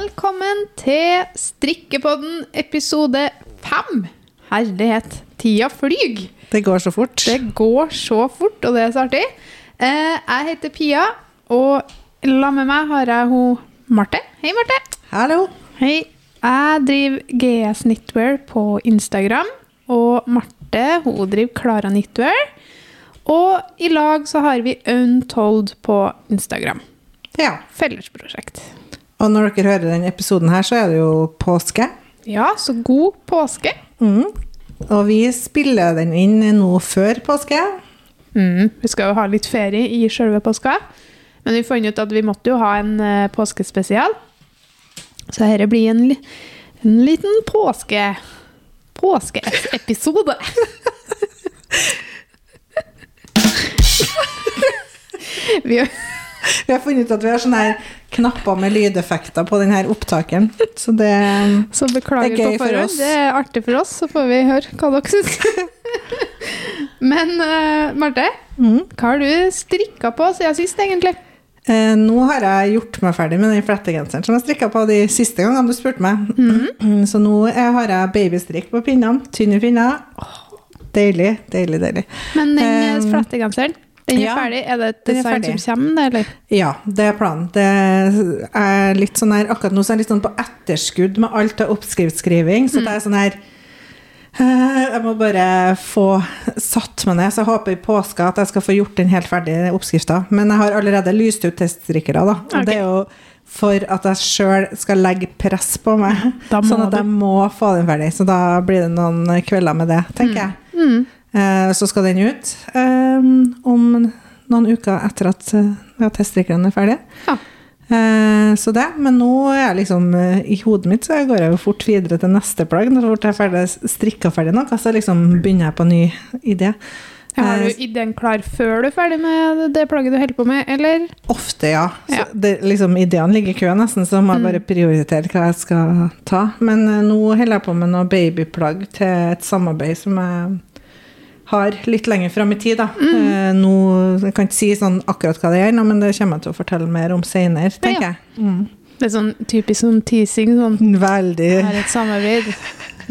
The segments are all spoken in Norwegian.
Velkommen til Strikkepodden episode fem. Herlighet, tida flyr. Det går så fort. Det går så fort, og det er så artig. Eh, jeg heter Pia, og la med meg har jeg hun Marte. Hei, Marte. Hallo. Hei. Jeg driver GS Knitwear på Instagram, og Marte hun driver Klara Knitwear. Og i lag så har vi Untold på Instagram. Ja. Fellesprosjekt. Og når dere hører denne episoden her, så er det jo påske. Ja, så god påske. Mm. Og vi spiller den inn nå før påske. Mm, vi skal jo ha litt ferie i selve påska, men vi fant ut at vi måtte jo ha en uh, påskespesial. Så dette blir en, en liten påske... Påskeepisode. vi, Vi har funnet ut at vi har sånn her knapper med lydeffekter på denne opptakeren. Så det så beklager Det er gøy for oss. Det er artig for oss, så får vi høre hva dere syns. men uh, Marte, mm. hva har du strikka på siden sist, egentlig? eh, Nå har jeg gjort meg ferdig med den flettegenseren som jeg strikka på de siste gangene du spurte meg. Så nå eh, har jeg babystrikk på pinnene. Tynne pinner. Deilig, deilig, deilig. Men den um, Um, flettegenseren, den er ja, ferdig? Er det et design som kommer, eller? Ja, det er planen. Det er litt sånn her, akkurat nå så er jeg litt sånn på etterskudd med alt av oppskriftskriving. Så det er sånn her eh, Jeg må bare få satt meg ned, så jeg håper i påska at jeg skal få gjort den helt ferdig, oppskrifta. Men jeg har allerede lyst ut teststrikkere, da. Og Ok. det er jo for at jeg sjøl skal legge press på meg. Sånn at jeg må få den ferdig. Så da blir det noen kvelder med det, tenker jeg. Mm. Eh, Så skal den ut eh, om noen uker etter at eh, ja, teststrikkeren er ferdig. Ja. Så det, men nå er jeg liksom i hodet mitt så går jeg jo fort videre til neste plagg. Når jeg er ferdig strikka ferdig noe, så liksom begynner jeg på ny idé. Har du ideen klar før du er ferdig med det plagget du holder på med, eller? Ofte, ja. Ja. det, liksom, ideene ligger i kø nesten, så må jeg bare prioritere hva jeg skal ta. Men nå holder jeg på med noe babyplagg til et samarbeid som jeg har litt lenger fram i tid. Da. Eh, nå, jeg kan ikke si sånn akkurat hva det er, men det kommer jeg til å fortelle mer om senere, tenker Ja. jeg. Mm. Det er sånn typisk sånn teasing, sånn Veldig Jeg har et samarbeid,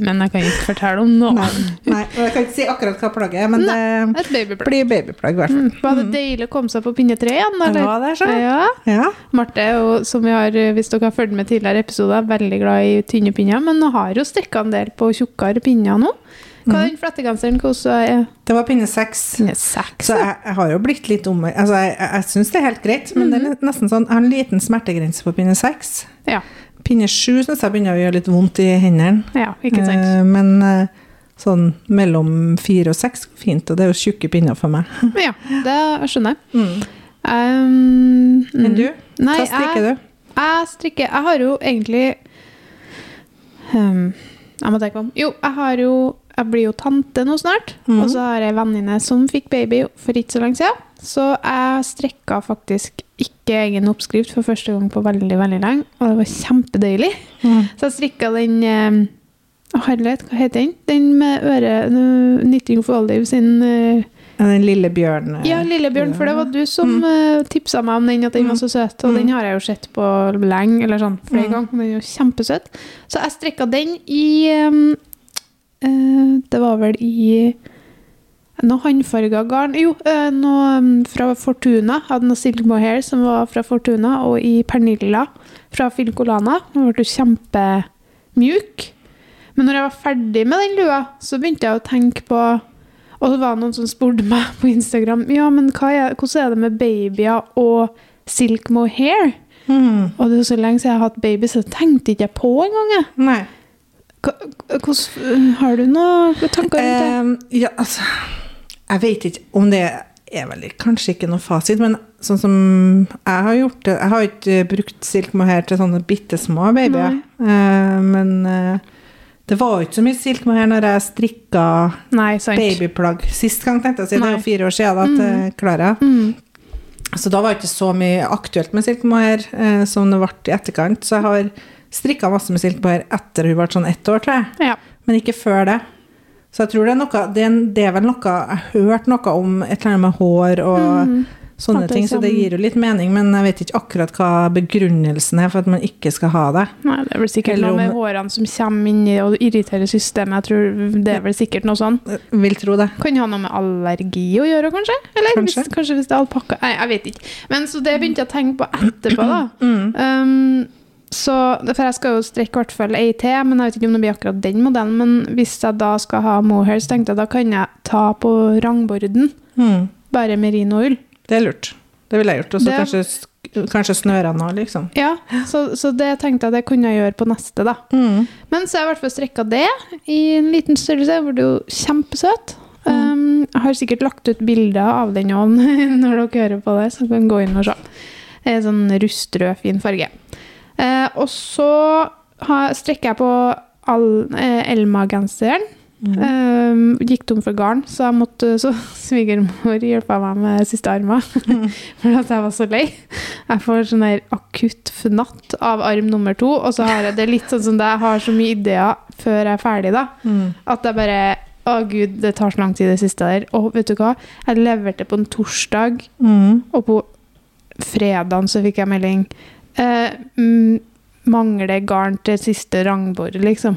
men jeg kan ikke fortelle om noe. Nei, nei, og jeg kan ikke si akkurat hva plagget er, men det Et babyplagg. blir babyplagg, i hvert fall. Mm. Var det deilig å komme seg på pinne tre igjen, eller? Ja, det er så. Ja. Ja. Marte, og, som vi har, hvis dere har fulgt med tidligere episoder, er veldig glad i tynne pinner, men nå har jo strikka en del på tjukkere pinner nå. Hva er den flettegenseren? Hvordan er Det var pinne seks. Så jeg, jeg har jo blitt litt om altså Jeg, jeg, jeg syns det er helt greit, men det er nesten sånn Jeg har en liten smertegrense på pinne seks. Ja. Pinne sju syns jeg begynner å gjøre litt vondt i hendene. ja, ikke sant. Eh, men eh, sånn mellom fire og seks går fint, og det er jo tjukke pinner for meg. Ja, det skjønner jeg. Mm. Um, Men du? Nei, Hva strikker jeg, du? jeg strikker Jeg har jo egentlig um, Jeg må tenke om. Jo, jeg har jo Jeg blir jo tante nå snart. Mm. Og så har jeg en venninne som fikk baby for ikke så lenge siden. Så jeg strekka faktisk ikke egen oppskrift for første gang på veldig veldig lenge. Og det var kjempedeilig. Mm. Så jeg strikka den um, Harlet, hva heter den? Den med øre... uh, Knitting for Olive sin uh, Ja, Den lille bjørnen ja, Lillebjørn, for det var du som Mm. uh, tipsa meg om den, at den var så søt. Og Mm. den har jeg jo sett på lenge, eller sånn flere Mm. ganger. Den er jo kjempesøt. Så jeg strekka den i um, eh, Det var vel i noe håndfarga garn Jo, eh, noe um, fra Fortuna. Hadde noe Silk Mohair som var fra Fortuna, og i Pernilla fra Filcolana. Den ble jo kjempemjuk. Men når jeg var ferdig med den lua, så begynte jeg å tenke på Og det var noen som spurte meg på Instagram Ja, men er, hvordan er det med babyer og silk mohair? Mm. Og det er så lenge siden jeg har hatt baby, så tenkte tenkte ikke jeg på engang. Hvordan Har du noen tanker rundt det? Eh, ja, altså Jeg vet ikke om det er vel kanskje ikke noe fasit, men sånn som jeg har gjort det Jeg har ikke brukt silk mohair til sånne bitte små babyer. Eh, men eh, det var jo ikke så mye silk mohair når jeg strikka Nei, babyplagg sist gang, tenkte jeg å si. Det er jo fire år siden da, til Klara. Mm. Så da var det ikke så mye aktuelt med silk mohair eh, som det ble i etterkant. Så jeg har strikka masse med silkebær etter hun ble sånn ett år, tror jeg. Ja. Men ikke før det. Så jeg tror det er noe Det er, det er vel noe Jeg har hørt noe om et eller annet med hår og Mm. sånne ting. Så det gir jo litt mening, men jeg vet ikke akkurat hva begrunnelsen er for at man ikke skal ha det. Nei, det er vel sikkert Eller noe med om- hårene som kommer inn i og irriterer systemet. Jeg tror Det er vel sikkert noe sånn. Vil tro det. Kan ha noe med allergi å gjøre, kanskje? Eller Kanskje. Hvis, kanskje hvis det er alpakka Nei, jeg vet ikke. Men så det begynte jeg å tenke på etterpå, da. Mm. Um, så, for jeg skal jo strekke hvert fall ei til, men jeg vet ikke om det blir akkurat den modellen. Men hvis jeg da skal ha mohair, så tenkte jeg da kan jeg ta på rangborden Mm. bare merinoull. Det er lurt. Det ville jeg gjort. Og så kanskje, sk- kanskje snørene nå, liksom. Ja, så, så det tenkte jeg det kunne jeg gjøre på neste, da. Mm. Men så har jeg i hvert fall strekka det i en liten størrelse. Hvor det ble jo kjempesøt. Um, jeg har sikkert lagt ut bilder av den òg når dere hører på det, så kan gå inn og se. Det er sånn rustrød, fin farge. Eh, og så har- strekker jeg på all- eh, Elma-genseren. Um, gikk tom for garn, så jeg måtte så svigermor hjelpa meg med siste armer. for at jeg var så lei. Jeg får sånn der akutt fnatt av arm nummer to, og så har jeg det litt sånn som det, jeg har så mye ideer før jeg er ferdig, da. Mm. At jeg bare Å, gud, det tar så lang tid, det siste der. Og vet du hva? Jeg leverte på en torsdag, Mm. og på fredagen så fikk jeg melding. Eh, mangler garn til siste rangbord, liksom.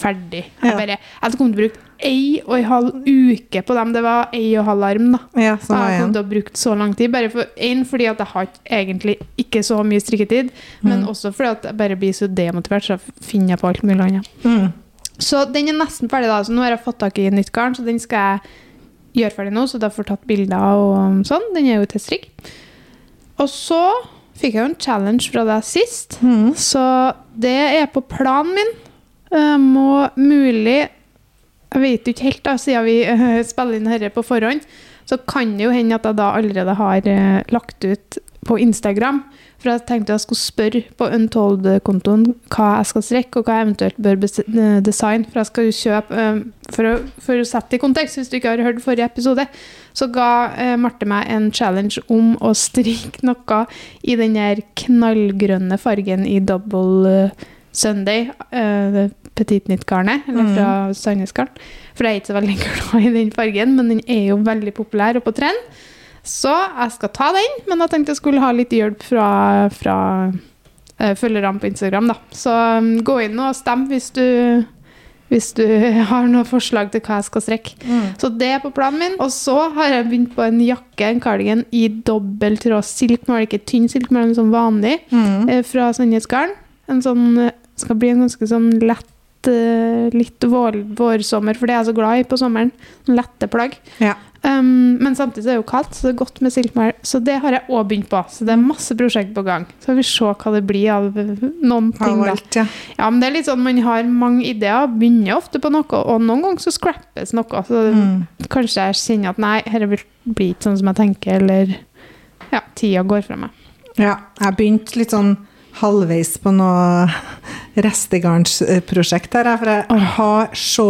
Ferdig. Jeg bare Jeg kommet til å bruke ei og en halv uke på dem. Det var ei og en halv arm, da. Ja, sånn jeg. kom til å bruke så lang tid. Bare for, en, fordi at jeg har egentlig ikke så mye strikketid, men Mm. også fordi at jeg bare blir så demotivert, så finner jeg på alt mulig annet. Mm. Så den er nesten ferdig, da. Så nå har jeg fått tak i nytt garn, så den skal jeg gjøre ferdig nå, så da får jeg tatt bilder og sånn. Den er jo til strikk. Og så fikk jeg jo en challenge fra deg sist, Mm. så det er på planen min. Jeg må mulig Jeg vet jo ikke helt, da, siden vi eh, spiller inn dette på forhånd, så kan det jo hende at jeg da allerede har eh, lagt ut på Instagram. For jeg tenkte jeg skulle spørre på Untold-kontoen hva jeg skal strekke, og hva jeg eventuelt bør eh, designe. For jeg skal jo kjøpe eh, for, å, for å sette det i kontekst, hvis du ikke har hørt forrige episode, så ga eh, Marte meg en challenge om å strikke noe i den der knallgrønne fargen i double Sunday, petit nytt-garnet, eller Mm. fra Sandnes Garn. For jeg er ikke så veldig glad i den fargen, men den er jo veldig populær og på trend. Så jeg skal ta den, men jeg tenkte jeg skulle ha litt hjelp fra, fra uh, følgerne på Instagram. Da. Så um, gå inn og stem hvis du, hvis du har noen forslag til hva jeg skal strekke. Mm. Så det er på planen min. Og så har jeg begynt på en jakke, en cardigan, i dobbel tråd silk. Nå er ikke tynn silk, men sånn vanlig, Mm. uh, fra Sandnesgarden. En sånn, eh, skal bli en ganske sånn lett, litt vår, vårsommer, for det er jeg så glad i på sommeren. Lette plagg. Ja. Um, men samtidig er det jo kaldt, så det er godt med silkmel. Så det har jeg òg begynt på. Så det er masse prosjekt på gang. Så får vi se hva det blir av noen ting. Alt, ja. Ja, men det er litt sånn, Man har mange ideer, begynner ofte på noe, og noen ganger så scrappes noe. Så Mm. kanskje jeg kjenner at nei, dette blir bli ikke sånn som jeg tenker, eller ja, tida går fra meg. Ja, jeg begynte litt sånn halvveis på noe restegarnsprosjekt her, for jeg har så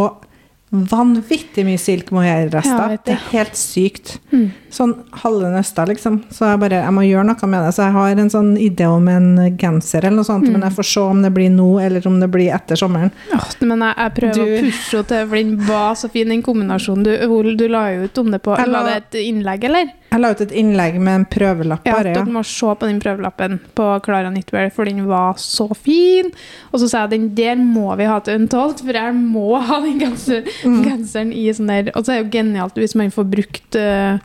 vanvittig mye silk Ja, mohair-rester. vet det er helt sykt. Mm. Sånn halve nøster, liksom. Så jeg bare, jeg må gjøre noe med det. Så jeg har en sånn idé om en genser eller noe sånt, Mm. men jeg får se om det blir nå, eller om det blir etter sommeren. Åh, men jeg, jeg prøver Du- å pushe henne til, for den var så fin, den kombinasjonen. Du, du la jo ut om det på la, la- det et innlegg, eller? Jeg la ut et innlegg med en prøvelapp Ja, bare, ja. dere må se på den prøvelappen på Clara Knitwear, for den var så fin. Og så sa jeg den der må vi ha til Untold, for jeg må ha den genser, Mm. genseren i sånn der. Og så er det jo genialt hvis man får brukt uh,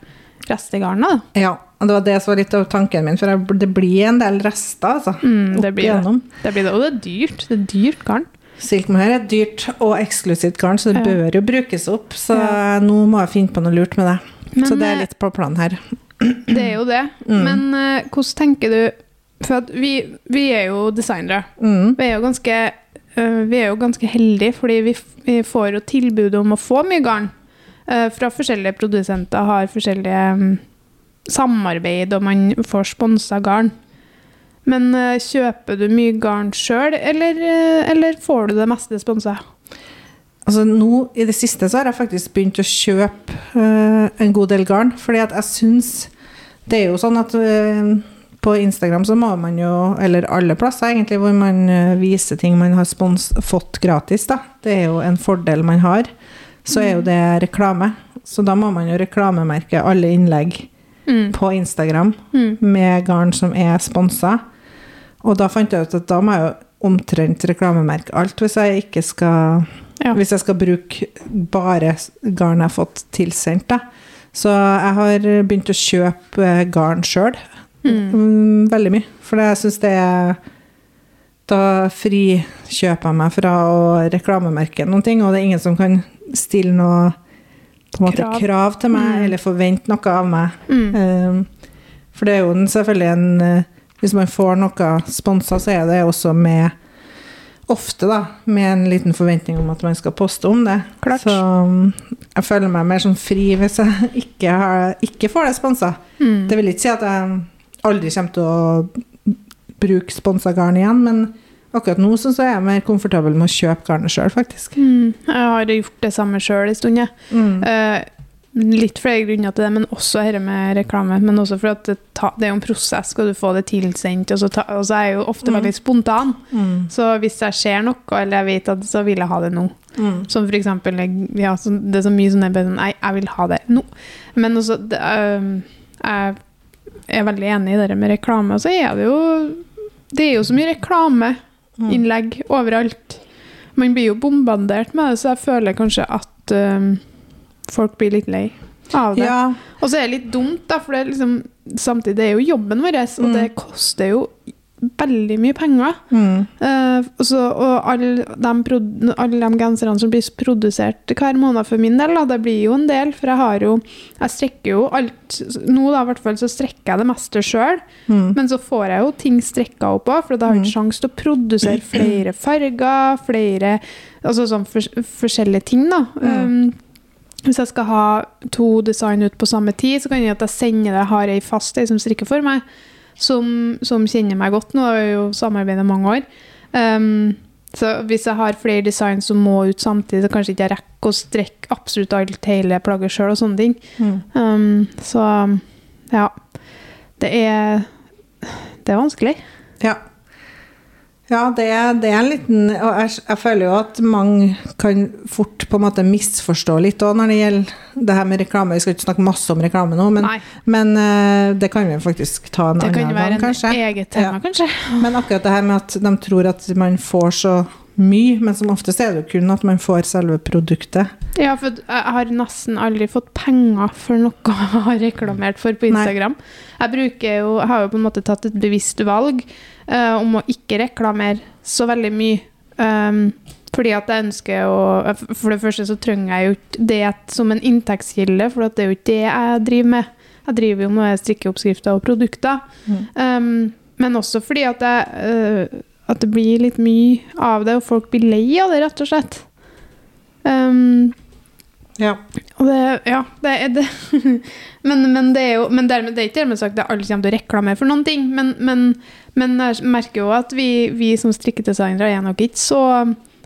restegarnet. Ja, og det var det som var litt av tanken min, for jeg, det blir en del rester, altså. Mm, det blir det. det blir det. Og det er dyrt. Det er dyrt garn. Silkmohair er dyrt og eksklusivt garn, så det Ja. bør jo brukes opp. Så Ja. nå må jeg finne på noe lurt med det. Men, så det eh, er litt på planen her. Det er jo det. Mm. Men uh, hvordan tenker du For vi, vi er jo designere. Mm. Vi er jo ganske, uh, vi er jo ganske heldige, fordi vi, vi får jo tilbud om å få mye garn uh, fra forskjellige produsenter, har forskjellige um, samarbeid, og man får sponsa garn. Men eh, kjøper du mye garn sjøl, eller, eh, eller får du det meste sponsa? Altså nå I det siste så har jeg faktisk begynt å kjøpe uh, en god del garn. Fordi at jeg syns Det er jo sånn at uh, på Instagram så må man jo, eller alle plasser egentlig, hvor man uh, viser ting man har spons fått gratis, da. Det er jo en fordel man har. Så er jo det reklame. Så da må man jo reklamemerke alle innlegg Mm. på Instagram Mm. med garn som er sponsa. Og da fant jeg ut at da må jeg jo omtrent reklamemerke alt hvis jeg ikke skal Ja. Hvis jeg skal bruke bare garn jeg har fått tilsendt. Da. Så jeg har begynt å kjøpe eh, garn sjøl. Mm. Mm, veldig mye. For jeg syns det er Da frikjøper jeg meg fra å reklamemerke noen ting, og det er ingen som kan stille noe måte, Krav. krav. til meg, Mm. eller forvente noe av meg. Mm. Um, for det er jo selvfølgelig en eh, Hvis man får noe sponsa, så er det også med Ofte, da, med en liten forventning om at man skal poste om det. Klart. Så um, jeg føler meg mer sånn fri hvis jeg ikke, har, ikke får det sponsa. Mm. Det vil ikke si at jeg aldri kommer til å bruke sponsa garn igjen, men akkurat nå så er jeg mer komfortabel med å kjøpe garnet sjøl, faktisk. Mm. Jeg har gjort det samme sjøl en stund, jeg. Mm. Eh, litt flere grunner til det, men også dette med reklame. Men også for at det, ta, det er jo en prosess, skal du få det tilsendt. Og så, ta, og så er jeg jo ofte Mm. veldig spontan. Mm. Så hvis jeg ser noe, eller jeg vet at så vil jeg ha det nå. Mm. Som for eksempel ja, så Det er så mye sånn jeg Nei, jeg vil ha det nå. Men også det, øh, Jeg er veldig enig i det med reklame. Og så er det jo Det er jo så mye reklameinnlegg Mm. overalt. Man blir jo bombardert med det, så jeg føler kanskje at øhm, folk blir litt lei av det. Ja. Og så er det litt dumt, da, for det er liksom, samtidig det er jo jobben vår, og Mm. det koster jo veldig mye penger. Mm. Uh, så- og alle de, alle de genserne som blir produsert hver måned for min del, da, det blir jo en del, for jeg har jo Jeg strekker jo alt Nå da, i hvert fall, så strekker jeg det meste sjøl, Mm. men så får jeg jo ting strekka opp òg, for da har jeg ikke sjanse til å produsere flere farger, flere Altså sånn for, forskjellige ting, da. Mm. Um, hvis jeg skal ha to design ut på samme tid, så kan jeg at jeg sender det, har ei fast ei som strikker for meg, som, som kjenner meg godt. Nå har vi jo samarbeidet mange år. Um, så hvis jeg har flere design som må ut samtidig, så kanskje ikke jeg rekker å strekke absolutt alt hele plagget sjøl og sånne ting. Mm. Um, så ja. Det er Det er vanskelig. Ja. Ja, det det er en liten Og jeg, jeg føler jo at mange kan fort på en måte misforstå litt òg når det gjelder det her med reklame. Vi skal ikke snakke masse om reklame nå, men, men eh, det kan vi faktisk ta en det annen kan være gang, en kanskje. eget tema, Ja. kanskje. Men akkurat det her med at de tror at man får så mye, men som oftest er det jo kun at man får selve produktet. Ja, for jeg har nesten aldri fått penger for noe jeg har reklamert for på Nei. Instagram. Jeg bruker jo, jeg har jo på en måte tatt et bevisst valg uh, om å ikke reklamere så veldig mye. Um, fordi at jeg ønsker å For det første så trenger jeg jo ikke det som en inntektskilde, for det er jo ikke det jeg driver med. Jeg driver jo med strikkeoppskrifter og produkter. Um, men også fordi at, jeg, øh, at det blir litt mye av det, og folk blir lei av det, rett og slett. Um, Ja. og det, ja, det er det. men, men det er jo men dermed, det er ikke dermed sagt at alle kommer til å reklamere for noen ting. Men, men, men jeg merker jo at vi, vi som strikkedesignere er nok ikke så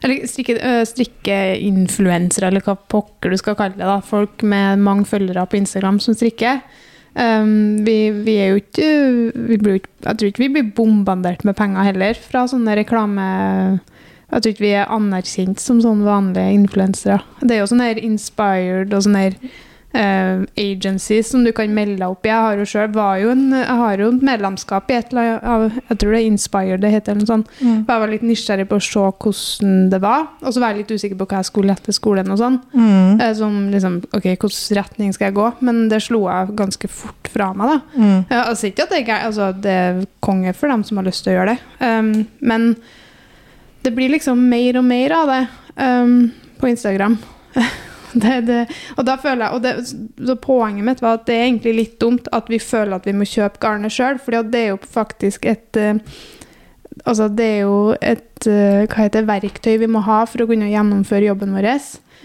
Eller strikke, strikkeinfluensere, eller hva pokker du skal kalle det. da, Folk med mange følgere på Instagram som strikker. Um, vi, vi er jo ikke, blir Jeg tror ikke vi blir bombardert med penger heller fra sånne reklame... Jeg tror ikke vi er anerkjent som sånne vanlige influensere. Det er jo sånne her inspired og sånne her eh, agencies som du kan melde deg opp i. Jeg har jo selv, var jo en, jeg har jo et medlemskap i et eller annet Jeg tror det er Inspired det heter. eller noe sånt. Mm. For jeg var litt nysgjerrig på å se hvordan det var. Og så var jeg litt usikker på hva jeg skulle etter skolen. og sånn. Mm. Uh, Som liksom, ok, Hvilken retning skal jeg gå? Men det slo jeg ganske fort fra meg. da. Mm. Uh, altså ikke at det, altså, det er konge for dem som har lyst til å gjøre det. Um, men det blir liksom mer og mer av det um, på Instagram. det, det, og da føler jeg, og det, så Poenget mitt var at det er egentlig litt dumt at vi føler at vi må kjøpe garnet sjøl, for det er jo faktisk et uh, Altså, det er jo et uh, hva heter verktøy vi må ha for å kunne gjennomføre jobben vår.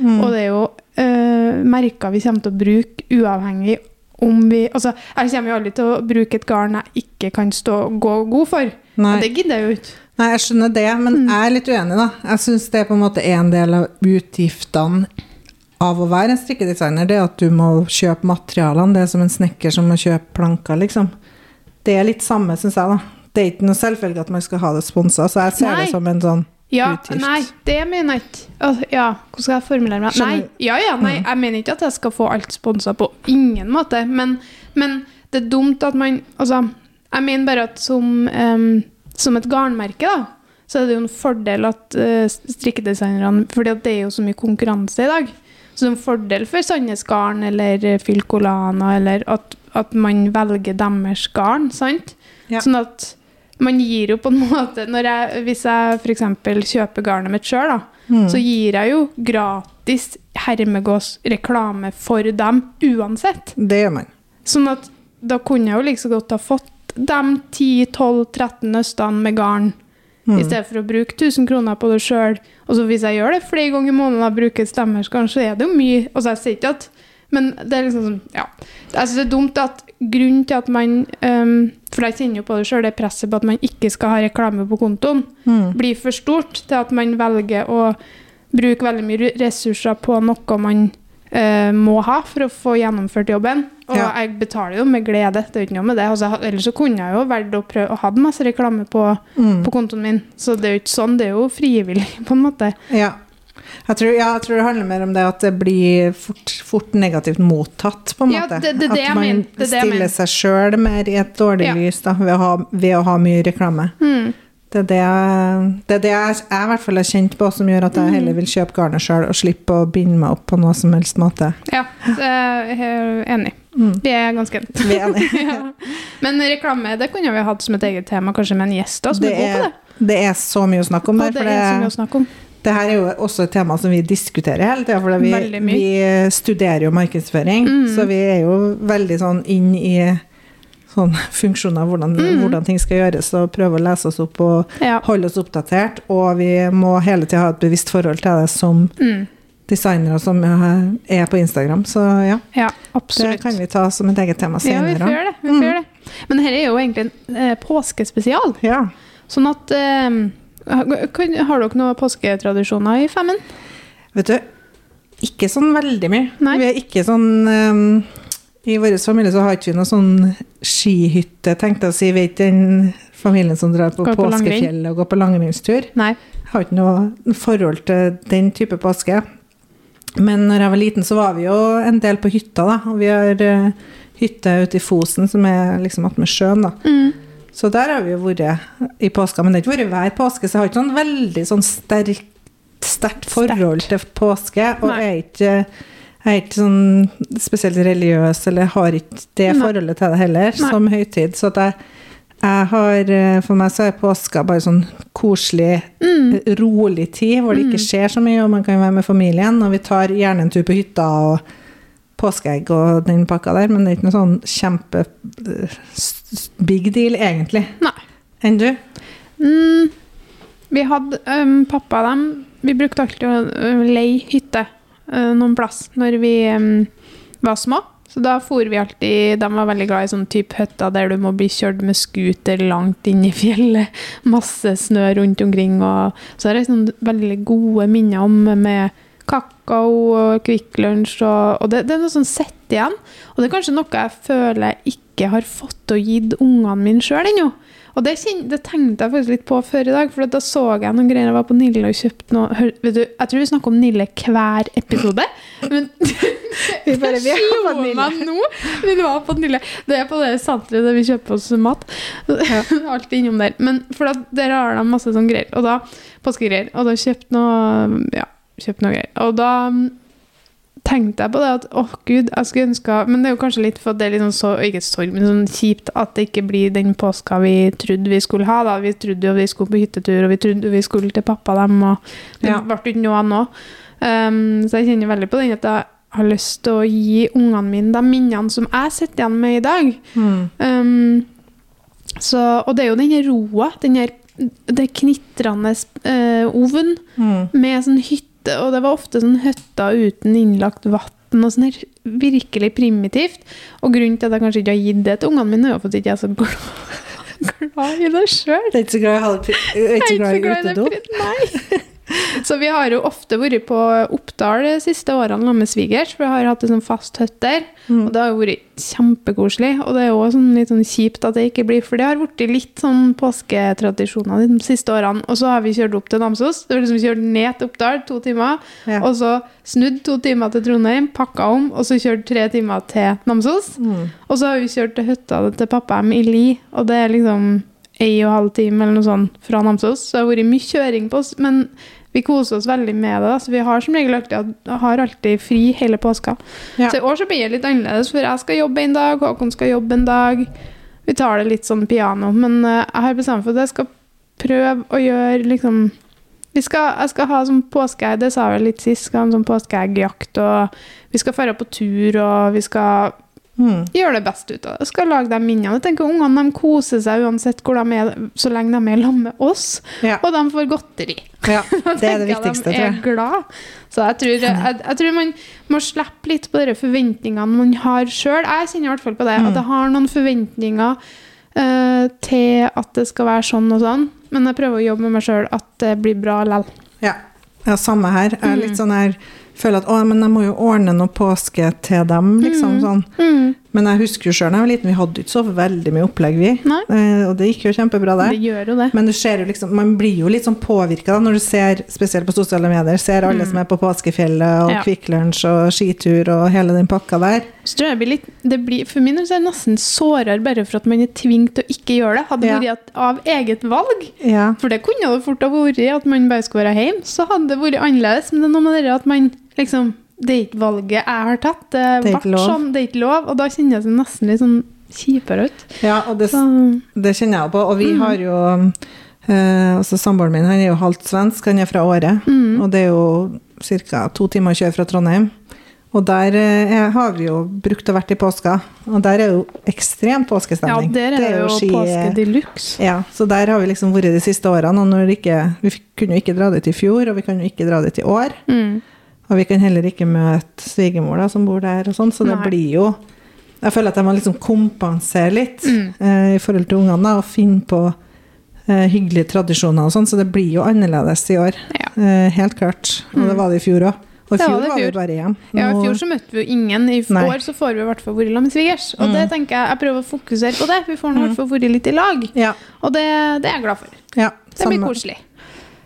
Mm. Og det er jo uh, merker vi kommer til å bruke uavhengig om vi Altså, jeg kommer jo aldri til å bruke et garn jeg ikke kan stå, gå god for. Nei. Og det gidder jeg jo ikke. Nei, jeg skjønner det, men Mm. jeg er litt uenig, da. Jeg syns det er på en måte en del av utgiftene av å være en strikkedesigner, det er at du må kjøpe materialene. Det er som en snekker som må kjøpe planker, liksom. Det er litt samme, syns jeg, da. Det er ikke noe selvfølge at man skal ha det sponsa, så jeg ser Nei. det som en sånn Ja, Utgift. nei, det mener jeg ikke. Ja, hvordan skal jeg formulere meg? Nei, ja, ja, nei, Mm. jeg mener ikke at jeg skal få alt sponsa på ingen måte, men, men det er dumt at man Altså, jeg mener bare at som, um, som et garnmerke, da, så er det jo en fordel at uh, strikkedesignerne fordi det er jo så mye konkurranse i dag. Så en fordel for Sandnes Garn eller Fylkolana eller at, at man velger deres garn, sant? Ja. Sånn at man gir jo på en måte jeg, Hvis jeg f.eks. kjøper garnet mitt sjøl, Mm. så gir jeg jo gratis hermegås reklame for dem uansett. Det gjør man. Sånn at da kunne jeg jo like så godt ha fått de 10-12-13 nøstene med garn, Mm. i stedet for å bruke 1000 kroner på det sjøl. Og så hvis jeg gjør det flere ganger i måneden og bruker stemmer, så er det jo mye. Altså, jeg sier ikke at Men det er liksom sånn, ja. Jeg synes det er dumt at grunnen til at man um, For jeg kjenner jo på det sjøl, det presset på at man ikke skal ha reklame på kontoen, Mm. blir for stort til at man velger å bruke veldig mye ressurser på noe man eh, må ha for å få gjennomført jobben. Og Ja. jeg betaler jo med glede, det er jo ikke noe med det. Altså, ellers så kunne jeg jo valgt å prøve å ha masse reklame på, Mm. på kontoen min. Så det er jo ikke sånn, det er jo frivillig, på en måte. Ja. Jeg tror, ja, jeg tror det handler mer om det at det blir fort, fort negativt mottatt, på en Ja, måte. det- det det at man. Det det stiller seg sjøl mer i et dårlig Ja. lys da, ved, å ha, ved å ha mye reklame. Mm. Det er det, jeg- det er det jeg, jeg i hvert fall har kjent på, som gjør at jeg heller vil kjøpe garnet sjøl og slippe å binde meg opp på noe som helst måte. Ja, er jeg er enig. Mm. Vi er ganske enige. Vi er enige. ja. Men reklame det kunne vi hatt som et eget tema, kanskje med en gjest da, som Det er god på er, det. det er så mye å snakke om der. det For er så mye å det, snakke om. det her er jo også et tema som vi diskuterer hele tida. For vi, vi studerer jo markedsføring, Mm. så vi er jo veldig sånn inn i sånn funksjoner, hvordan, Mm. hvordan ting skal gjøres, og prøve å lese oss opp og Ja. holde oss oppdatert. Og vi må hele tida ha et bevisst forhold til det som Mm. designere som er på Instagram. Så ja, ja, det kan vi ta som et eget tema Ja, vi senere. får det. Vi får mm. det. Men dette er jo egentlig en eh, påskespesial. Ja. Sånn at eh, Har dere noen påsketradisjoner i femmen? Vet du, ikke sånn veldig mye. Nei. Vi er ikke sånn ehm, I vår familie så har ikke vi noen sånn skihytte, tenkte jeg å si. Vi er ikke den familien som drar på på påskefjellet og går på langrennstur. Har ikke noe forhold til den type påske. Men når jeg var liten, så var vi jo en del på hytta, da. Og vi har uh, hytte ute i Fosen, som er liksom attmed sjøen, da. Mm. Så der har vi jo vært i påska, men det har ikke vært hver påske, så jeg har ikke sånn veldig sånn sterkt, forhold til påske. Og Nei. er ikke, er ikke sånn spesielt religiøs, eller har ikke det Nei. forholdet til det heller, Nei. som høytid. Så jeg, jeg har, eh, for meg så er påska bare sånn koselig, Mm. eh, rolig tid, hvor det ikke skjer så mye, og man kan være med familien. Og vi tar gjerne en tur på hytta og påskeegg og den pakka der, men det er ikke noe sånn kjempe eh, big deal, egentlig. Nei. Enn du? Mm. Vi hadde um, Pappa og dem Vi brukte alltid å leie hytte noen plass når vi var små. Så da for vi alltid De var veldig glad i sånn type hytter der du må bli kjørt med scooter langt inn i fjellet. Masse snø rundt omkring. Og så har jeg sånn veldig gode minner om med kakao og Kvikk Lunsj. Og, og det, det er noe sånn sett igjen. Og det er kanskje noe jeg føler jeg ikke har fått til å gitt ungene mine sjøl ennå. Og det, det tenkte jeg faktisk litt på før i dag, for da så jeg noen greier. Jeg var på Nille og kjøpte noe hør, vet du, Jeg tror vi snakker om Nille hver episode. Men Vi bare- vi det slo meg nå. Vi var på Nille. Det er på det senteret der vi kjøper oss mat. Alltid innom der. Men for at der har de masse sånne greier. Og da, påskegreier. Og da kjøpte noe Ja, kjøpte noe greier. Og da tenkte jeg på det at åh gud, jeg skulle ønske Men det er jo kanskje litt for at det er litt sånn så, ikke sorg, men sånn kjipt at det ikke blir den påska vi trodde vi skulle ha. da. Vi trodde jo vi skulle på hyttetur, og vi trodde vi skulle til pappa dem, og det Ja. ble ikke noe annet. Um, så jeg kjenner veldig på den at jeg har lyst til å gi ungene mine de minnene som jeg sitter igjen med i dag. Um, så, og det er jo den roa, den her det knitrende uh, ovn Mm. med sånn hytte, og det var ofte sånn hytter uten innlagt vann og sånn her virkelig primitivt. Og grunnen til at jeg kanskje ikke har gitt det til ungene mine, er jo for at jeg ikke er så glad, glad i det sjøl. Jeg er ikke så glad i, halv- jeg er ikke så glad i utedo. Nei. Så vi har jo ofte vært på Oppdal de siste årene med svigers, for vi har hatt en sånn fast hytte der. Mm. Og det har jo vært kjempekoselig. Og det er jo sånn litt sånn kjipt at det ikke blir, for det har blitt litt sånn påsketradisjoner de siste årene. Og så har vi kjørt opp til Namsos. Det var liksom kjørt ned til Oppdal to timer, Ja. og så snudd to timer til Trondheim, pakka om, og så kjørt tre timer til Namsos. Mm. Og så har vi kjørt til hytta til pappaem i Li, og det er liksom ei og en halv time eller noe sånt fra Namsos. Så det har vært mye kjøring på oss, men vi koser oss veldig med det. da. Så vi har som regel alltid, har alltid fri hele påska. Ja. Så i år så blir det litt annerledes, for jeg skal jobbe en dag, Håkon skal jobbe en dag. Vi tar det litt sånn piano, men eh, jeg har bestemt for at jeg skal prøve å gjøre liksom vi skal, jeg skal ha sånn påskeegg, det sa jeg vel litt sist, skal ha en sånn påskeeggjakt, og vi skal dra på tur, og vi skal Mm. Gjør det best ut av det. Skal lage de minnene. Jeg tenker Ungene de koser seg uansett hvor de er, så lenge de er sammen med oss, Ja. og de får godteri. ja. Det er det jeg viktigste, De tror er jeg. glad. Så jeg tror, jeg, jeg tror man må slippe litt på de forventningene man har sjøl. Jeg kjenner i hvert fall på det. Mm. At jeg har noen forventninger uh, til at det skal være sånn og sånn, men jeg prøver å jobbe med meg sjøl at det blir bra lell. Ja. samme her. Jeg er Mm. litt sånn her Føler at å, men jeg må jo ordne noe påske til dem, liksom. Mm. Men jeg husker jo sjøl da jeg var liten, vi hadde ikke så veldig mye opplegg, vi. Eh, og det gikk jo kjempebra, det. Det det. Men det ser jo liksom, man blir jo litt sånn påvirka når du ser, spesielt på sosiale medier, ser alle som er på påskefjellet og Mm. Ja. Kvikk Lunsj og skitur og hele den pakka der. Så tror jeg blir litt, det blir, For min del er det nesten sårere bare for at man er tvunget til å ikke gjøre det. Hadde det Ja. vært av eget valg, Ja. for det kunne det fort ha vært at man bare skulle være hjemme, så hadde det vært annerledes. Men det er noe med det at man liksom Det er ikke valget jeg har tatt. Det, Det er. Sånn, det er ikke lov. Og da kjenner jeg seg nesten litt sånn kjipere ut. ja, og det, det kjenner jeg på. Og Mm. vi har jo eh, altså Samboeren min han er jo halvt svensk, han er fra Åre. mm, Og det er jo ca. to timer å kjøre fra Trondheim. Og der eh, er- har vi jo brukt å vært i påska, og der er jo ekstrem ja, der er det jo ski- påske de luxe. Ja, så der har vi liksom vært de siste årene, og det ikke, vi kunne jo ikke dra dit i fjor, og vi kan jo ikke dra dit i år. Mm. Og vi kan heller ikke møte svigermor da, som bor der, og sånn, så det Nei. blir jo Jeg føler at jeg må liksom kompensere litt Mm. eh, i forhold til ungene, og finne på eh, hyggelige tradisjoner og sånn, så det blir jo annerledes i år. Ja. Eh, helt klart. Og det Mm. var det i fjor òg. Og i fjor var vi bare bare Nå... Ja, I fjor så møtte vi jo ingen. I Nei. år så får vi i hvert fall vært sammen med svigers. Og det tenker jeg, jeg prøver å fokusere på det. Vi får i hvert fall vært litt i lag. Ja, Og det, det er jeg glad for. ja, Det blir koselig.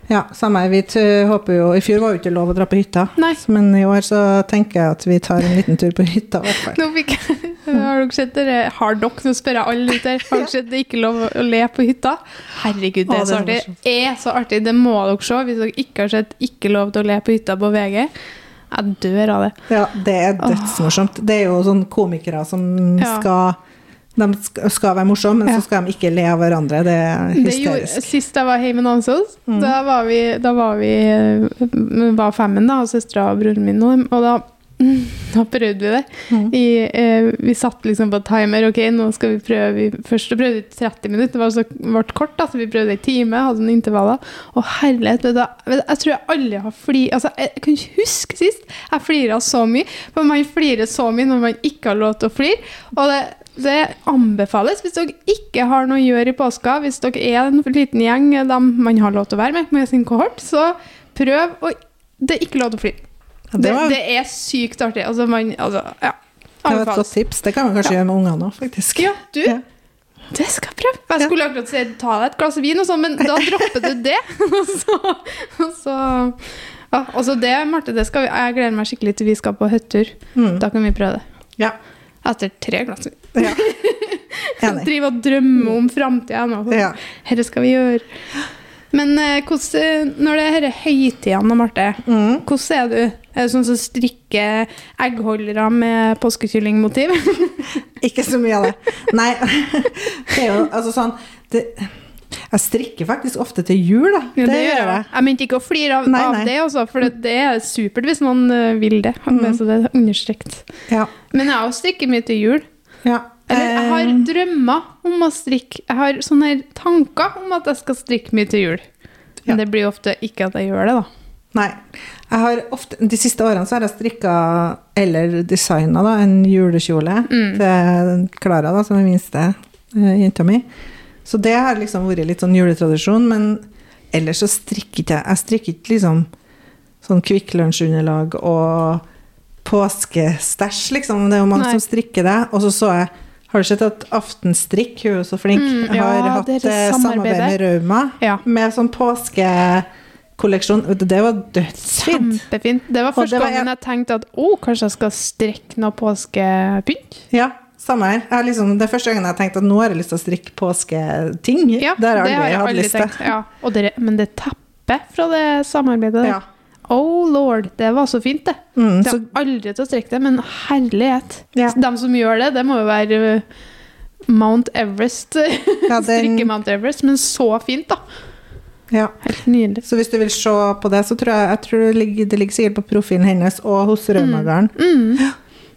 Ja, samme. Vi håper jo I fjor var jo ikke lov å dra på hytta, Nei. men i år så tenker jeg at vi tar en liten tur på hytta. i hvert fall. Nå fikk jeg Har dere sett det? Har dere, nå spør jeg alle her, har dere sett det ikke lov å le på hytta? Herregud, det er så artig. Det er så artig, det må dere se. Hvis dere ikke har sett 'Ikke lov til å le på hytta' på VG. Jeg dør av det. Ja, det er dødsmorsomt. Det er jo sånn komikere som skal De skal være morsomme, men så skal de ikke le av hverandre. Det er Det hysterisk. sist jeg var hjemme i Namsos, Mm. da var vi, da var, vi eh, var femmen, da, og søstera og broren min, og, og da, da prøvde vi det. Mm. I, eh, vi satt liksom på timer. Ok, nå skal vi prøve Først prøvde vi 30 minutter, det var så ble kort. da, så Vi prøvde en time, hadde noen intervaller. Og herlighet, du, jeg tror jeg aldri har flirt altså, Jeg kan ikke huske sist jeg flira så mye. For man flirer så mye når man ikke har lov til å flire. Og det, det anbefales hvis dere ikke har noe å gjøre i påska, hvis dere er en liten gjeng dem man har lov til å være med med sin kohort, så prøv å Det er ikke lov til å fly. Ja, Det, det, var, det er sykt artig. Altså, man, altså, ja. det var et godt tips. Det kan man kanskje Ja. gjøre med ungene òg, faktisk. Ja, du, Ja. det skal jeg prøve. Jeg skulle akkurat si ta deg et glass vin, og sånn, men da dropper du det. Og så, og så ja, også det, Marte, det skal vi, jeg gleder meg skikkelig til vi skal på hyttetur. Mm. Da kan vi prøve det. Ja. Etter tre glass vin. Ja. Enig. Driver og drømme om framtida nå. Ja. Dette skal vi gjøre. Men eh, hvordan, når det er disse høytidene, Marte, Mm. hvordan er du? Er du sånn som strikker eggholdere med påskekyllingmotiv? Ikke så mye av det. Nei, det er jo altså sånn det, Jeg strikker faktisk ofte til jul, da. Ja, det, gjør jeg. Jeg mente ikke å flire av, Nei, av det, også, for det, det er supert hvis noen eh, vil det. Mm. Så det er understrekt. Ja. Men jeg også strikker mye til jul. Ja. Eller jeg har Eh, drømmer om å strikke. Jeg har sånne tanker om at jeg skal strikke mye til jul. Men Ja. det blir ofte ikke at jeg gjør det, da. Nei. Jeg har ofte, de siste årene så har jeg strikka eller designa en julekjole Mm. til Klara, da, som er minste uh, jenta mi. Så det har liksom vært litt sånn juletradisjon. Men ellers så strikker ikke jeg Jeg strikker ikke liksom sånn Kvikk Lunsj-underlag og påskestæsj, liksom. Det er jo mange Nei. som strikker det. Og så så jeg Har du sett at Aftenstrikk, hun er jo så flink, Mm, ja, har hatt eh, samarbeid med Rauma Ja. med sånn påskekolleksjon. Det var dødsfint. Kjempefint. Det var første gangen jeg tenkte at å, kanskje jeg skal strikke noe påskepynt. Ja, samme her. Liksom, det er første gangen jeg har tenkt at nå har jeg lyst til å strikke påsketing. Ja, det har jeg aldri hatt aldri lyst til. Ja. Og dere, men det teppet fra det samarbeidet der. Ja. Oh lord, det var så fint, det. Mm, så, har aldri til å strekke det, men herlighet. Ja. De som gjør det, det må jo være uh, Mount Everest. Ja, den- Strikke Mount Everest, men så fint, da. ja. Helt nydelig. så hvis du vil se på det, så tror jeg, jeg tror det, ligger, det ligger sikkert på profilen hennes og hos Raumagarden. Mm.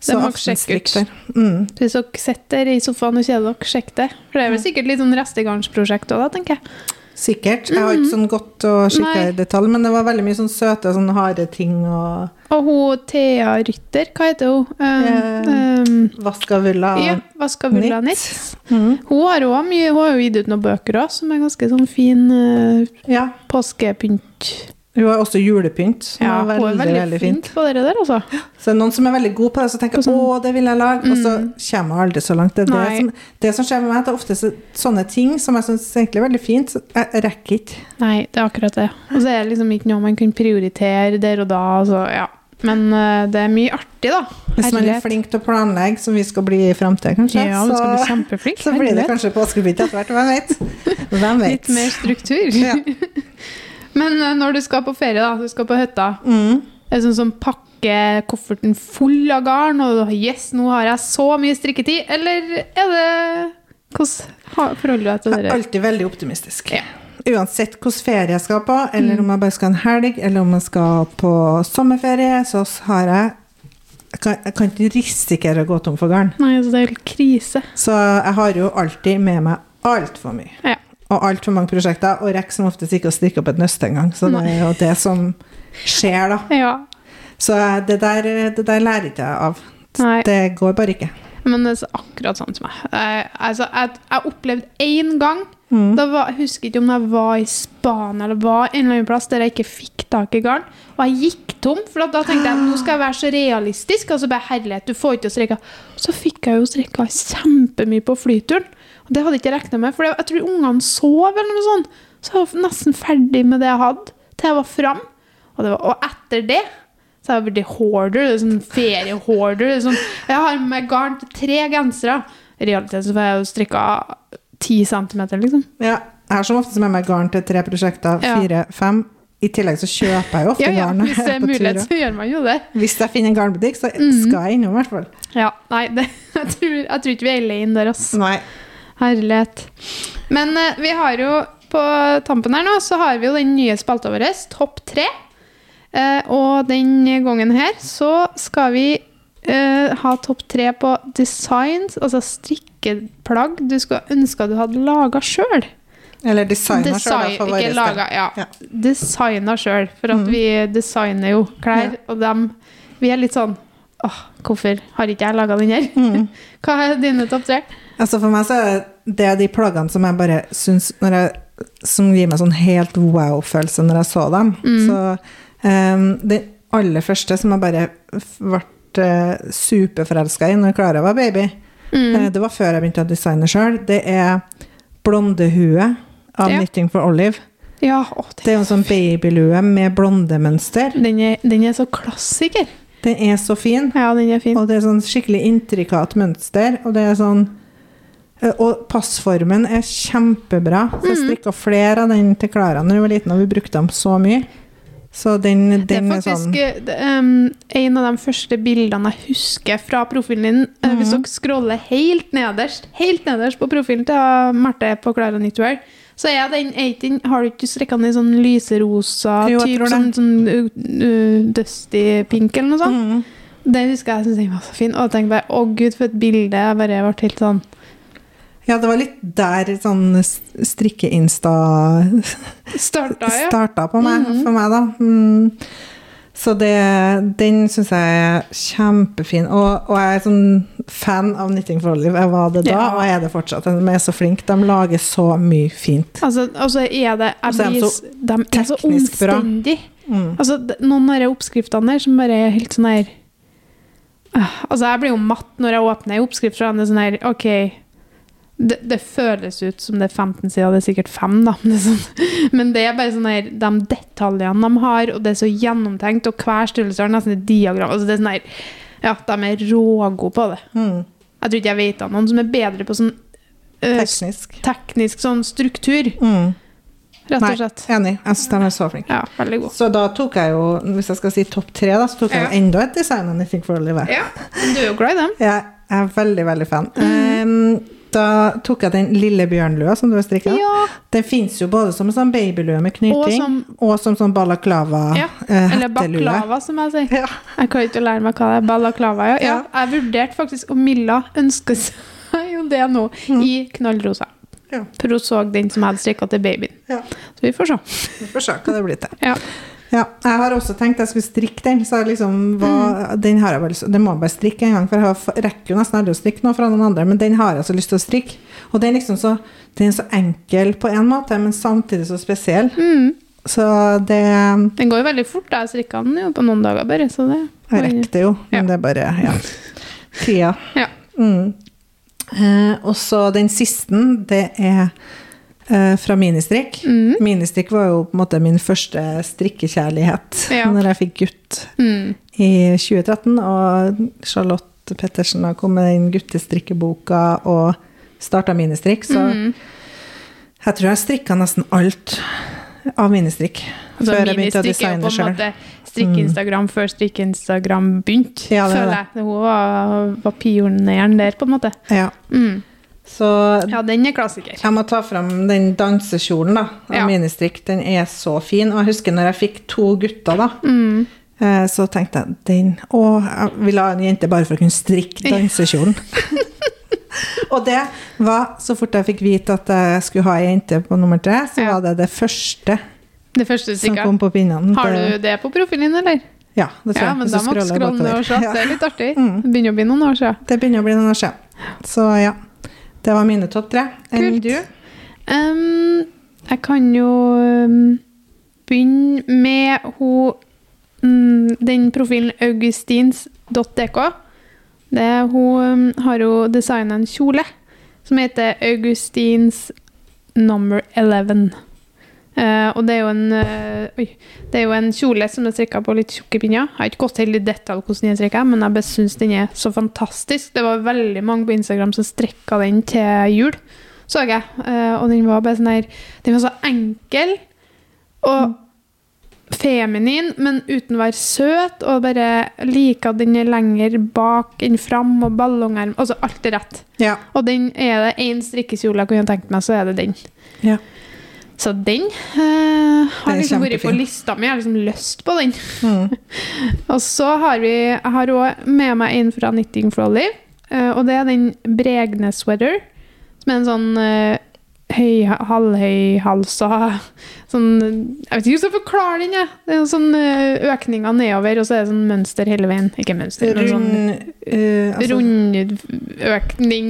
Så må dere sjekke ut. Mm. Hvis dere sitter i sofaen og kjeder dere, sjekk det. For det er vel sikkert litt sånn restegarnsprosjekt òg, tenker jeg. Sikkert. Jeg har ikke sånn godt og skikkelig i detalj, men det var veldig mye sånn søte, sånn harde ting og Og hun Thea Rytter, hva heter hun? Um, um, Vaskavulla av ulla. ja, Vaskavulla Nitt. Mm. Hun har også mye, hun har jo gitt ut noen bøker òg, som er ganske sånn fin uh, Ja. påskepynt. Hun har også julepynt, som Ja, veldig, hun er veldig, veldig, fint. på det der, altså. Så det er noen som er veldig god på det, så tenker sånn- å, det vil jeg lage, og så kommer jeg aldri så langt. Det, er det, som, det som skjer med meg, det er ofte så, sånne ting som jeg syns egentlig er veldig fint, så jeg rekker ikke. Nei, det er akkurat det. Og så er det liksom ikke noe man kan prioritere der og da. Så, ja. Men uh, det er mye artig, da. Hvis man er flink til å planlegge, som vi skal bli i framtida, kanskje, Ja, så, så blir det kanskje påskepynt etter hvert. Hvem vet? Hvem vet? Litt mer struktur. Ja. Men uh, når du skal på ferie, da, du skal på hytta, Mm. er det sånn som pakke kofferten full av garn, og yes, nå har jeg så mye strikketid, eller er det Hvordan forholder du deg til Jeg er alltid veldig optimistisk. Ja. Uansett hvilken ferie jeg skal på, eller Mm. om jeg bare skal en helg, eller om jeg skal på sommerferie, så har jeg jeg kan, jeg kan ikke risikere å gå tom for garn. Nei, altså, det er helt krise. Så jeg har jo alltid med meg altfor mye. Ja. Og altfor mange prosjekter, og rekker som oftest ikke å strikke opp et nøste engang. Så det er jo det som skjer, da. ja. Så det der, det der lærer ikke jeg av. Nei. Det går bare ikke. Men det er akkurat sånn som meg. Jeg, altså, jeg, jeg opplevde én gang Mm. da var, Jeg husker ikke om jeg var i Spania eller var en eller annen plass der jeg ikke fikk tak i garn. Og jeg gikk tom, for da tenkte jeg nå skal jeg være så realistisk. Og så bare herlighet, du får ikke å strikke. Så fikk jeg jo strikka kjempemye på flyturen. Det hadde jeg ikke regna med, for jeg tror ungene sov eller noe sånt. Så jeg var nesten ferdig med det jeg hadde, til jeg var fram. Og, var, og etter det så har jeg blitt hoarder. det er Sånn feriehoarder. er Sånn, jeg har med meg garn til tre gensere. I realiteten så får jeg jo strikka ti centimeter, liksom. Ja, jeg har som oftest med meg garn til tre prosjekter, fire, fem. I tillegg så kjøper jeg jo ofte Ja, ja, garn hvis det er mulighet, så gjør man jo det. Hvis jeg finner en garnbutikk, så Mhm. skal jeg innom, i hvert fall. Ja, nei, det, jeg, tror, jeg tror ikke vi er alene der, altså. Nei. Herlighet. Men eh, vi har jo på tampen her nå, så har vi jo den nye spalta vår, Topp tre. Eh, og den gangen her så skal vi eh, ha topp tre på designs, altså strikkeplagg du skulle ønske du hadde laga sjøl. Eller designer selv, da, for vår del. ja. Ja. Designa sjøl, for at Mm. vi designer jo klær, Ja. og dem Vi er litt sånn Åh, hvorfor har ikke jeg laga den her? Mm. Hva er dine topp tre? Altså For meg så er det de plaggene som jeg bare syns jeg, Som gir meg sånn helt wow-følelse når jeg så dem. Mm. Så um, det aller første som jeg bare ble uh, superforelska i når Klara var baby, Mm. uh, det var før jeg begynte å designe sjøl, det er blondehue av Ja. Knitting for Olive. Ja, å, Det er jo en sånn babylue med blondemønster. den, er, den er så klassiker. Den er så fin. Ja, den er fin. Og det er sånn skikkelig intrikat mønster, og det er sånn eh, Og passformen er kjempebra. Så jeg Mhm. strikka flere av den til Klara da hun var liten, og vi brukte dem så mye. Så den, den Det er er, faktisk sånn eh, en av de første bildene jeg husker fra profilen din. Eh, Hvis Mhm. dere scroller helt nederst helt nederst på profilen til eh, Marte på Klara Knitwear, så er den, er den Har du ikke strikka den i sånn lyserosa, Jo, jeg typ sånn, sånn uh, dusty pink eller noe sånt? Mhm. Den husker jeg syntes var så fin. Og jeg tenkte bare å gud, for et bilde. Jeg bare ble helt sånn Ja, det var litt der sånn strikke-insta Starta, ja. starta på meg, Mhm. for meg, da. Mm. Så det, den syns jeg er kjempefin. Og, og jeg er sånn fan av Knitting for Olive. Jeg var det da, Ja. og er det fortsatt. De er så flinke. De lager så mye fint. Altså, altså er det de så De er så omstendige. Mm. Altså, noen av de oppskriftene der som bare er helt sånn her Ah, Altså, jeg blir jo matt når jeg åpner en oppskrift fra. Er sånn her, OK det, det føles ut som det er 15 sider, det er sikkert 5, da. Men det er, sånn, men det er bare sånn her De detaljene de har, og det er så gjennomtenkt, og hver størrelse har nesten et diagram. Altså, det er sånn her Ja, de er rågode på det. Mm. Jeg tror ikke jeg vet av noen som er bedre på sånn øh, Teknisk. teknisk sånn struktur, Mm. rett og slett. enig. Jeg syns de er så flinke. Ja, veldig god. Så da tok jeg jo, hvis jeg skal si topp tre, da, så tok jeg Ja. jo enda et design av fikk for Olive. Ja, du er jo glad i dem. Ja, Jeg er veldig, veldig fan. Mm. Um, da tok jeg den lille bjørnlua som du har strikka. Ja. Den fins jo både som sånn babylue med Og knyting, som og som sånn balaklava Ja, eh, Eller baklava, som jeg sier. Ja. Jeg kan ikke lære meg hva det er. Balaklava, ja. ja. Jeg vurderte faktisk om Milla ønsker seg jo det nå, i knallrosa. Ja. For hun så den som jeg hadde strikka til babyen. Ja. Så vi får se. Vi får se hva det blir til. Ja. Ja, jeg har også tenkt jeg skulle strikke den, så liksom Mm. den har jeg bare Den må jeg bare strikke en gang, for jeg rekker jo nesten aldri å strikke noe fra noen andre, men den har jeg så lyst til å strikke. Og den liksom så, den er så enkel på en måte, men samtidig så spesiell. Mm. Så det Den går jo veldig fort. da. Jeg strikka den jo på noen dager bare. Så det Jeg rekker det jo, men Ja. det er bare ja. tida. Ja. Mm. Eh, og så den siste, det er fra Ministrikk. Mm. Ministrikk var jo på en måte min første strikkekjærlighet Ja. når jeg fikk gutt Mm. i 2013. Og Charlotte Pettersen har kommet inn guttestrikkeboka og starta Ministrikk. Så Mm. jeg tror jeg strikka nesten alt av Ministrikk. Altså, før jeg begynte å designe sjøl. strikke-Instagram før strikke-Instagram begynte, Ja, det er føler jeg. Hun var, var pioneren der, på en måte. Ja. Mm. Så Ja, den er klassiker. Jeg må ta fram den dansekjolen da, av Ja. Ministrikk. Den er så fin. Og jeg husker når jeg fikk to gutter, da, Mm. eh, så tenkte jeg den Å, jeg vil ha en jente bare for å kunne strikke dansekjolen. og det var, så fort jeg fikk vite at jeg skulle ha ei jente på nummer tre, så Ja. var det det første Det første som kom på pinnene. Har du det på profilen eller? Ja, det tror Ja, jeg. men da må du skrolle scrolle ned og se. Det er litt artig. Mm. Det begynner å bli noen år siden. Det begynner å bli noen år siden. Så ja. Det var mine topp tre. Enn du? Um, jeg kan jo begynne med ho, um, den profilen augustins.dk. Hun har jo designa en kjole som heter Augustins number 11. Eh, og det er jo en uh, Oi. Det er jo en kjole som er strikka på litt tjukke pinner. Jeg har ikke gått helt i detalj hvordan den er strikka, men jeg bare syns den er så fantastisk. Det var veldig mange på Instagram som strikka den til jul, så jeg. Uh, og den var bare sånn her Den var så enkel og feminin, men uten å være søt. Og bare liker at den er lenger bak enn fram, og ballongerm Altså alt er rett. Ja. Og den er det én strikkekjole jeg kunne tenkt meg, så er det den. ja. Så den eh, har liksom vært på lista mi. Jeg har liksom lyst på den. Mm. Og så har vi Jeg har òg med meg en fra Knitting for Olive. eh, og det er den Bregne Sweater. Som er en sånn uh, høy, halvhøyhalsa sånn Jeg vet ikke hvordan jeg forklarer den, jeg. Det er sånn eh, økninger nedover, og så er det sånn mønster hele veien. Ikke mønster, men sånn uh, altså, rundøkning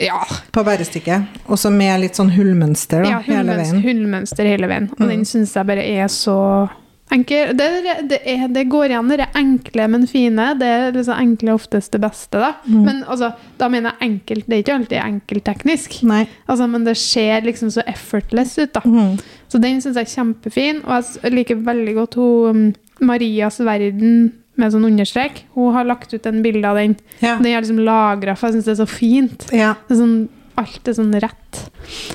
Ja. på bærestykket. Og så med litt sånn hullmønster da, Ja, hele veien? veien. hullmønster hele veien. Og Mm. den syns jeg bare er så enkel. Det, det, er, det går igjen, det er enkle, men fine. Det er liksom enkle oftest det beste, da. Mm. Men altså, da mener jeg enkelt. Det er ikke alltid enkelt teknisk. Altså, men det ser liksom så effortless ut, da. Mm. Så den syns jeg er kjempefin. Og jeg liker veldig godt hun um, Marias verden med sånn understrek. Hun har lagt ut en bilde av den. Ja. Den er liksom lagra, for jeg syns det er så fint. ja. Det er sånn, alt er sånn rett.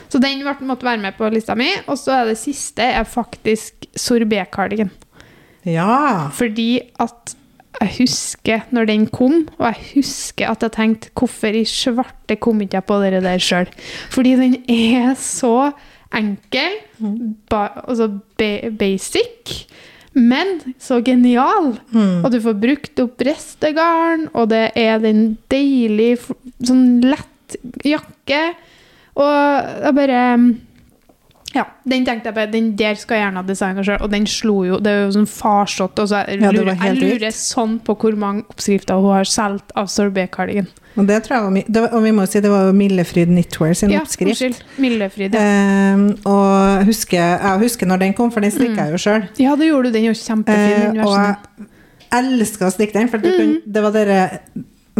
Så den måtte være med på lista mi. Og så er det siste er faktisk sorbet-cardigan. Ja. Fordi at jeg husker når den kom, og jeg husker at jeg tenkte hvorfor i svarte kom ikke jeg på det der sjøl? Fordi den er så enkel, ba, altså basic, men så genial. Mm. Og du får brukt opp restegarn, og det er den deilig, sånn lett jakke. Og jeg bare Ja, den tenkte jeg på, den der skal jeg gjerne ha designa sjøl, og den slo jo Det er jo sånn farsott. Og så jeg, lurer, ja, jeg lurer sånn på hvor mange oppskrifter hun har solgt av sorbet-kardigan. Og det tror jeg var, det var, og vi må si det var jo Millefryd Knitwear sin Ja, oppskrift. unnskyld. Millefryd, Ja. Ehm, og husker, jeg husker når den kom, for den strikka jeg jo sjøl. ja, det gjorde du. Den jo kjempefin. Eh, og jeg elska å strikke den, for Mm. det var det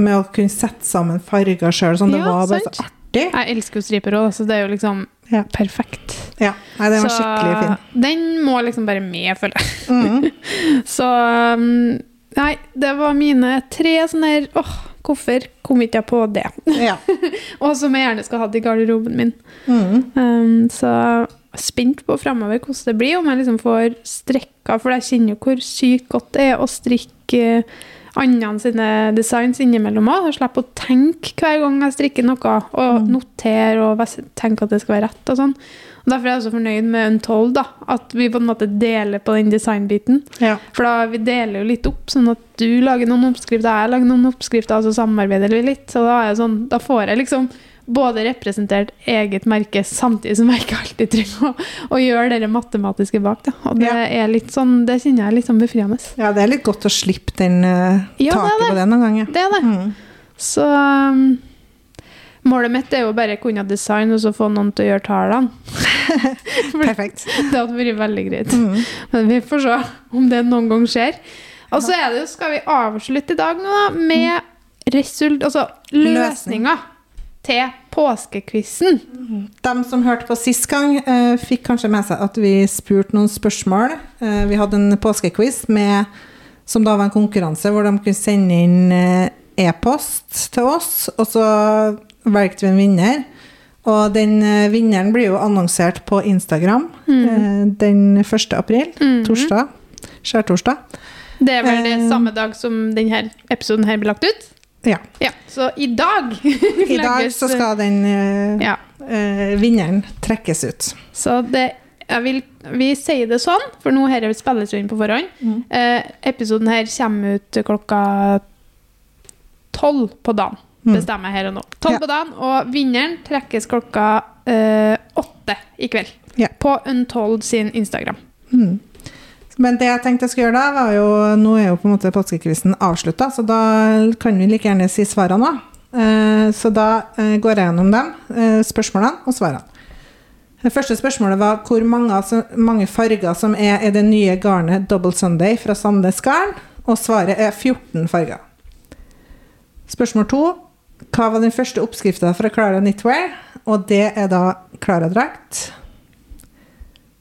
med å kunne sette sammen farger sjøl. Sånn, det Ja, var bare sant. så artig. Jeg elsker jo striper òg, så det er jo liksom Ja. perfekt. Ja, nei, den var skikkelig fin. den må liksom bare med, føler jeg. Mm. Så um, Nei, det var mine tre sånne her Åh, hvorfor kom ikke jeg på det? Ja. Og som jeg gjerne skal ha i garderoben min. Mm. Um, så spent på fremover hvordan det blir, om jeg liksom får strekka, for jeg kjenner jo hvor sykt godt det er å strikke andre sine designs innimellom òg. Slipper å tenke hver gang jeg strikker noe, og Mm. notere og tenke at det skal være rett og sånn. Og Derfor er jeg så fornøyd med Untold, da. At vi på en måte deler på den designbiten. ja. For da vi deler jo litt opp, sånn at du lager noen oppskrifter, jeg lager noen oppskrifter, og så samarbeider vi litt. Så da, sånn, da får jeg liksom både representert eget merke, samtidig som jeg ikke alltid trenger å, å gjøre det matematiske bak. Da. Og det Ja. er litt sånn, det kjenner jeg er litt sånn befriende. ja, det er litt godt å slippe den uh, Ja, taket det. på det noen ganger. Det er det. Mm. Så um, målet mitt er jo bare å kunne design, og så få noen til å gjøre tallene. Perfekt. Det hadde vært veldig greit. Mm. Men vi får se om det noen gang skjer. Og så er det jo, skal vi avslutte i dag nå da, med result, altså løsninger til påskekvissen. De som hørte på sist gang, eh, fikk kanskje med seg at vi spurte noen spørsmål. Eh, vi hadde en påskequiz som da var en konkurranse hvor de kunne sende inn eh, e-post til oss, og så valgte vi en vinner. Og den vinneren blir jo annonsert på Instagram eh, den 1. april, mm. torsdag. Skjærtorsdag. Det er vel det samme dag som denne episoden her blir lagt ut. Ja. Ja, så i dag I dag så skal den uh, Ja, uh, vinneren trekkes ut. så det vil, Vi sier det sånn, for nå her spilles jo inn på forhånd. Mm. Uh, episoden her kommer ut klokka tolv på dagen. Mm. Bestemmer jeg her og nå. Tolv Ja. på dagen, og vinneren trekkes klokka eh, åtte i kveld. Ja. På Untold sin Instagram. Mm. Men det jeg tenkte jeg skulle gjøre da, var jo Nå er jo på en måte påskekvisten avslutta, så da kan vi like gjerne si svarene òg. Eh, så da eh, går jeg gjennom dem, eh, spørsmålene og svarene. Det første spørsmålet var hvor mange, mange farger som er i det nye garnet Double Sunday fra Sandnes Garn, og svaret er 14 farger. Spørsmål to hva var den første oppskrifta fra Clara Knitwear? Og det er da Klara-drakt.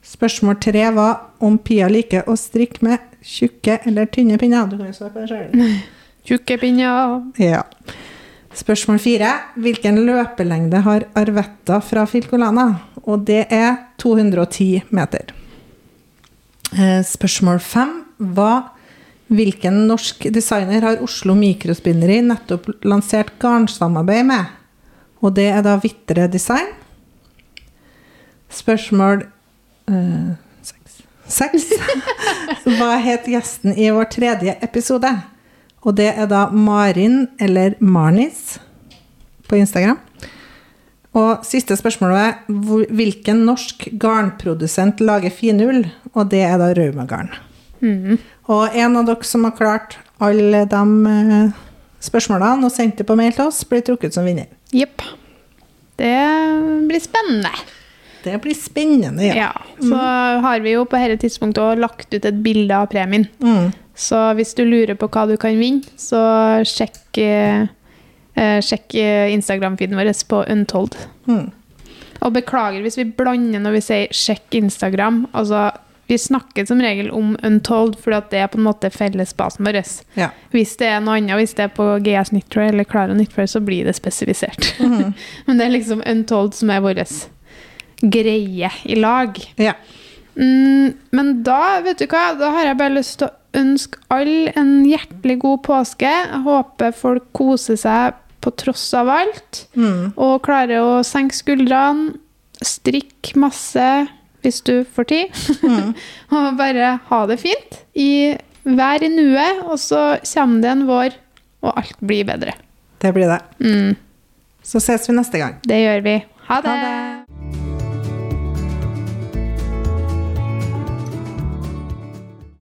Spørsmål tre var om Pia liker å strikke med tjukke eller tynne pinner. Du kan jo svare på det sjøl. Tjukke pinner. Ja. Spørsmål fire. Hvilken løpelengde har Arvetta fra Filcolana? Og det er 210 meter. Eh, Spørsmål fem var hvilken norsk designer har Oslo Mikrospinneri nettopp lansert garnsamarbeid med? Og det er da Vitre Design. Spørsmål eh, seks. Seks. Hva het gjesten i vår tredje episode? Og det er da Marin, eller Marnis, på Instagram. Og siste spørsmål er hvilken norsk garnprodusent lager finull? Og det er da Raumagarn. Mm. Og en av dere som har klart alle de eh, spørsmålene og sendt det på mail til oss, blir trukket som vinner. Jepp. Det blir spennende. Det blir spennende, ja. Ja. Så har vi jo på dette tidspunktet òg lagt ut et bilde av premien. Mm. Så hvis du lurer på hva du kan vinne, så sjekk, eh, eh, sjekk Instagram-feeden vår på Untold. Mm. Og beklager hvis vi blander når vi sier 'sjekk Instagram'. Altså, vi snakker som regel om Untold, for det er på en måte fellesbasen vår. Ja. Hvis det er noe annet, hvis det er på GS Nitro eller Clara Nitro, så blir det spesifisert. Mhm. Men det er liksom Untold som er vår greie i lag. ja. Mm, men da, vet du hva, da har jeg bare lyst til å ønske alle en hjertelig god påske. Jeg håper folk koser seg på tross av alt, Mm. og klarer å senke skuldrene, strikke masse hvis du får tid, Mm. og bare ha det fint. I, vær i nuet, og så kommer det en vår, og alt blir bedre. Det blir det. Mm, Så ses vi neste gang. det gjør vi. Ha det! Ha det.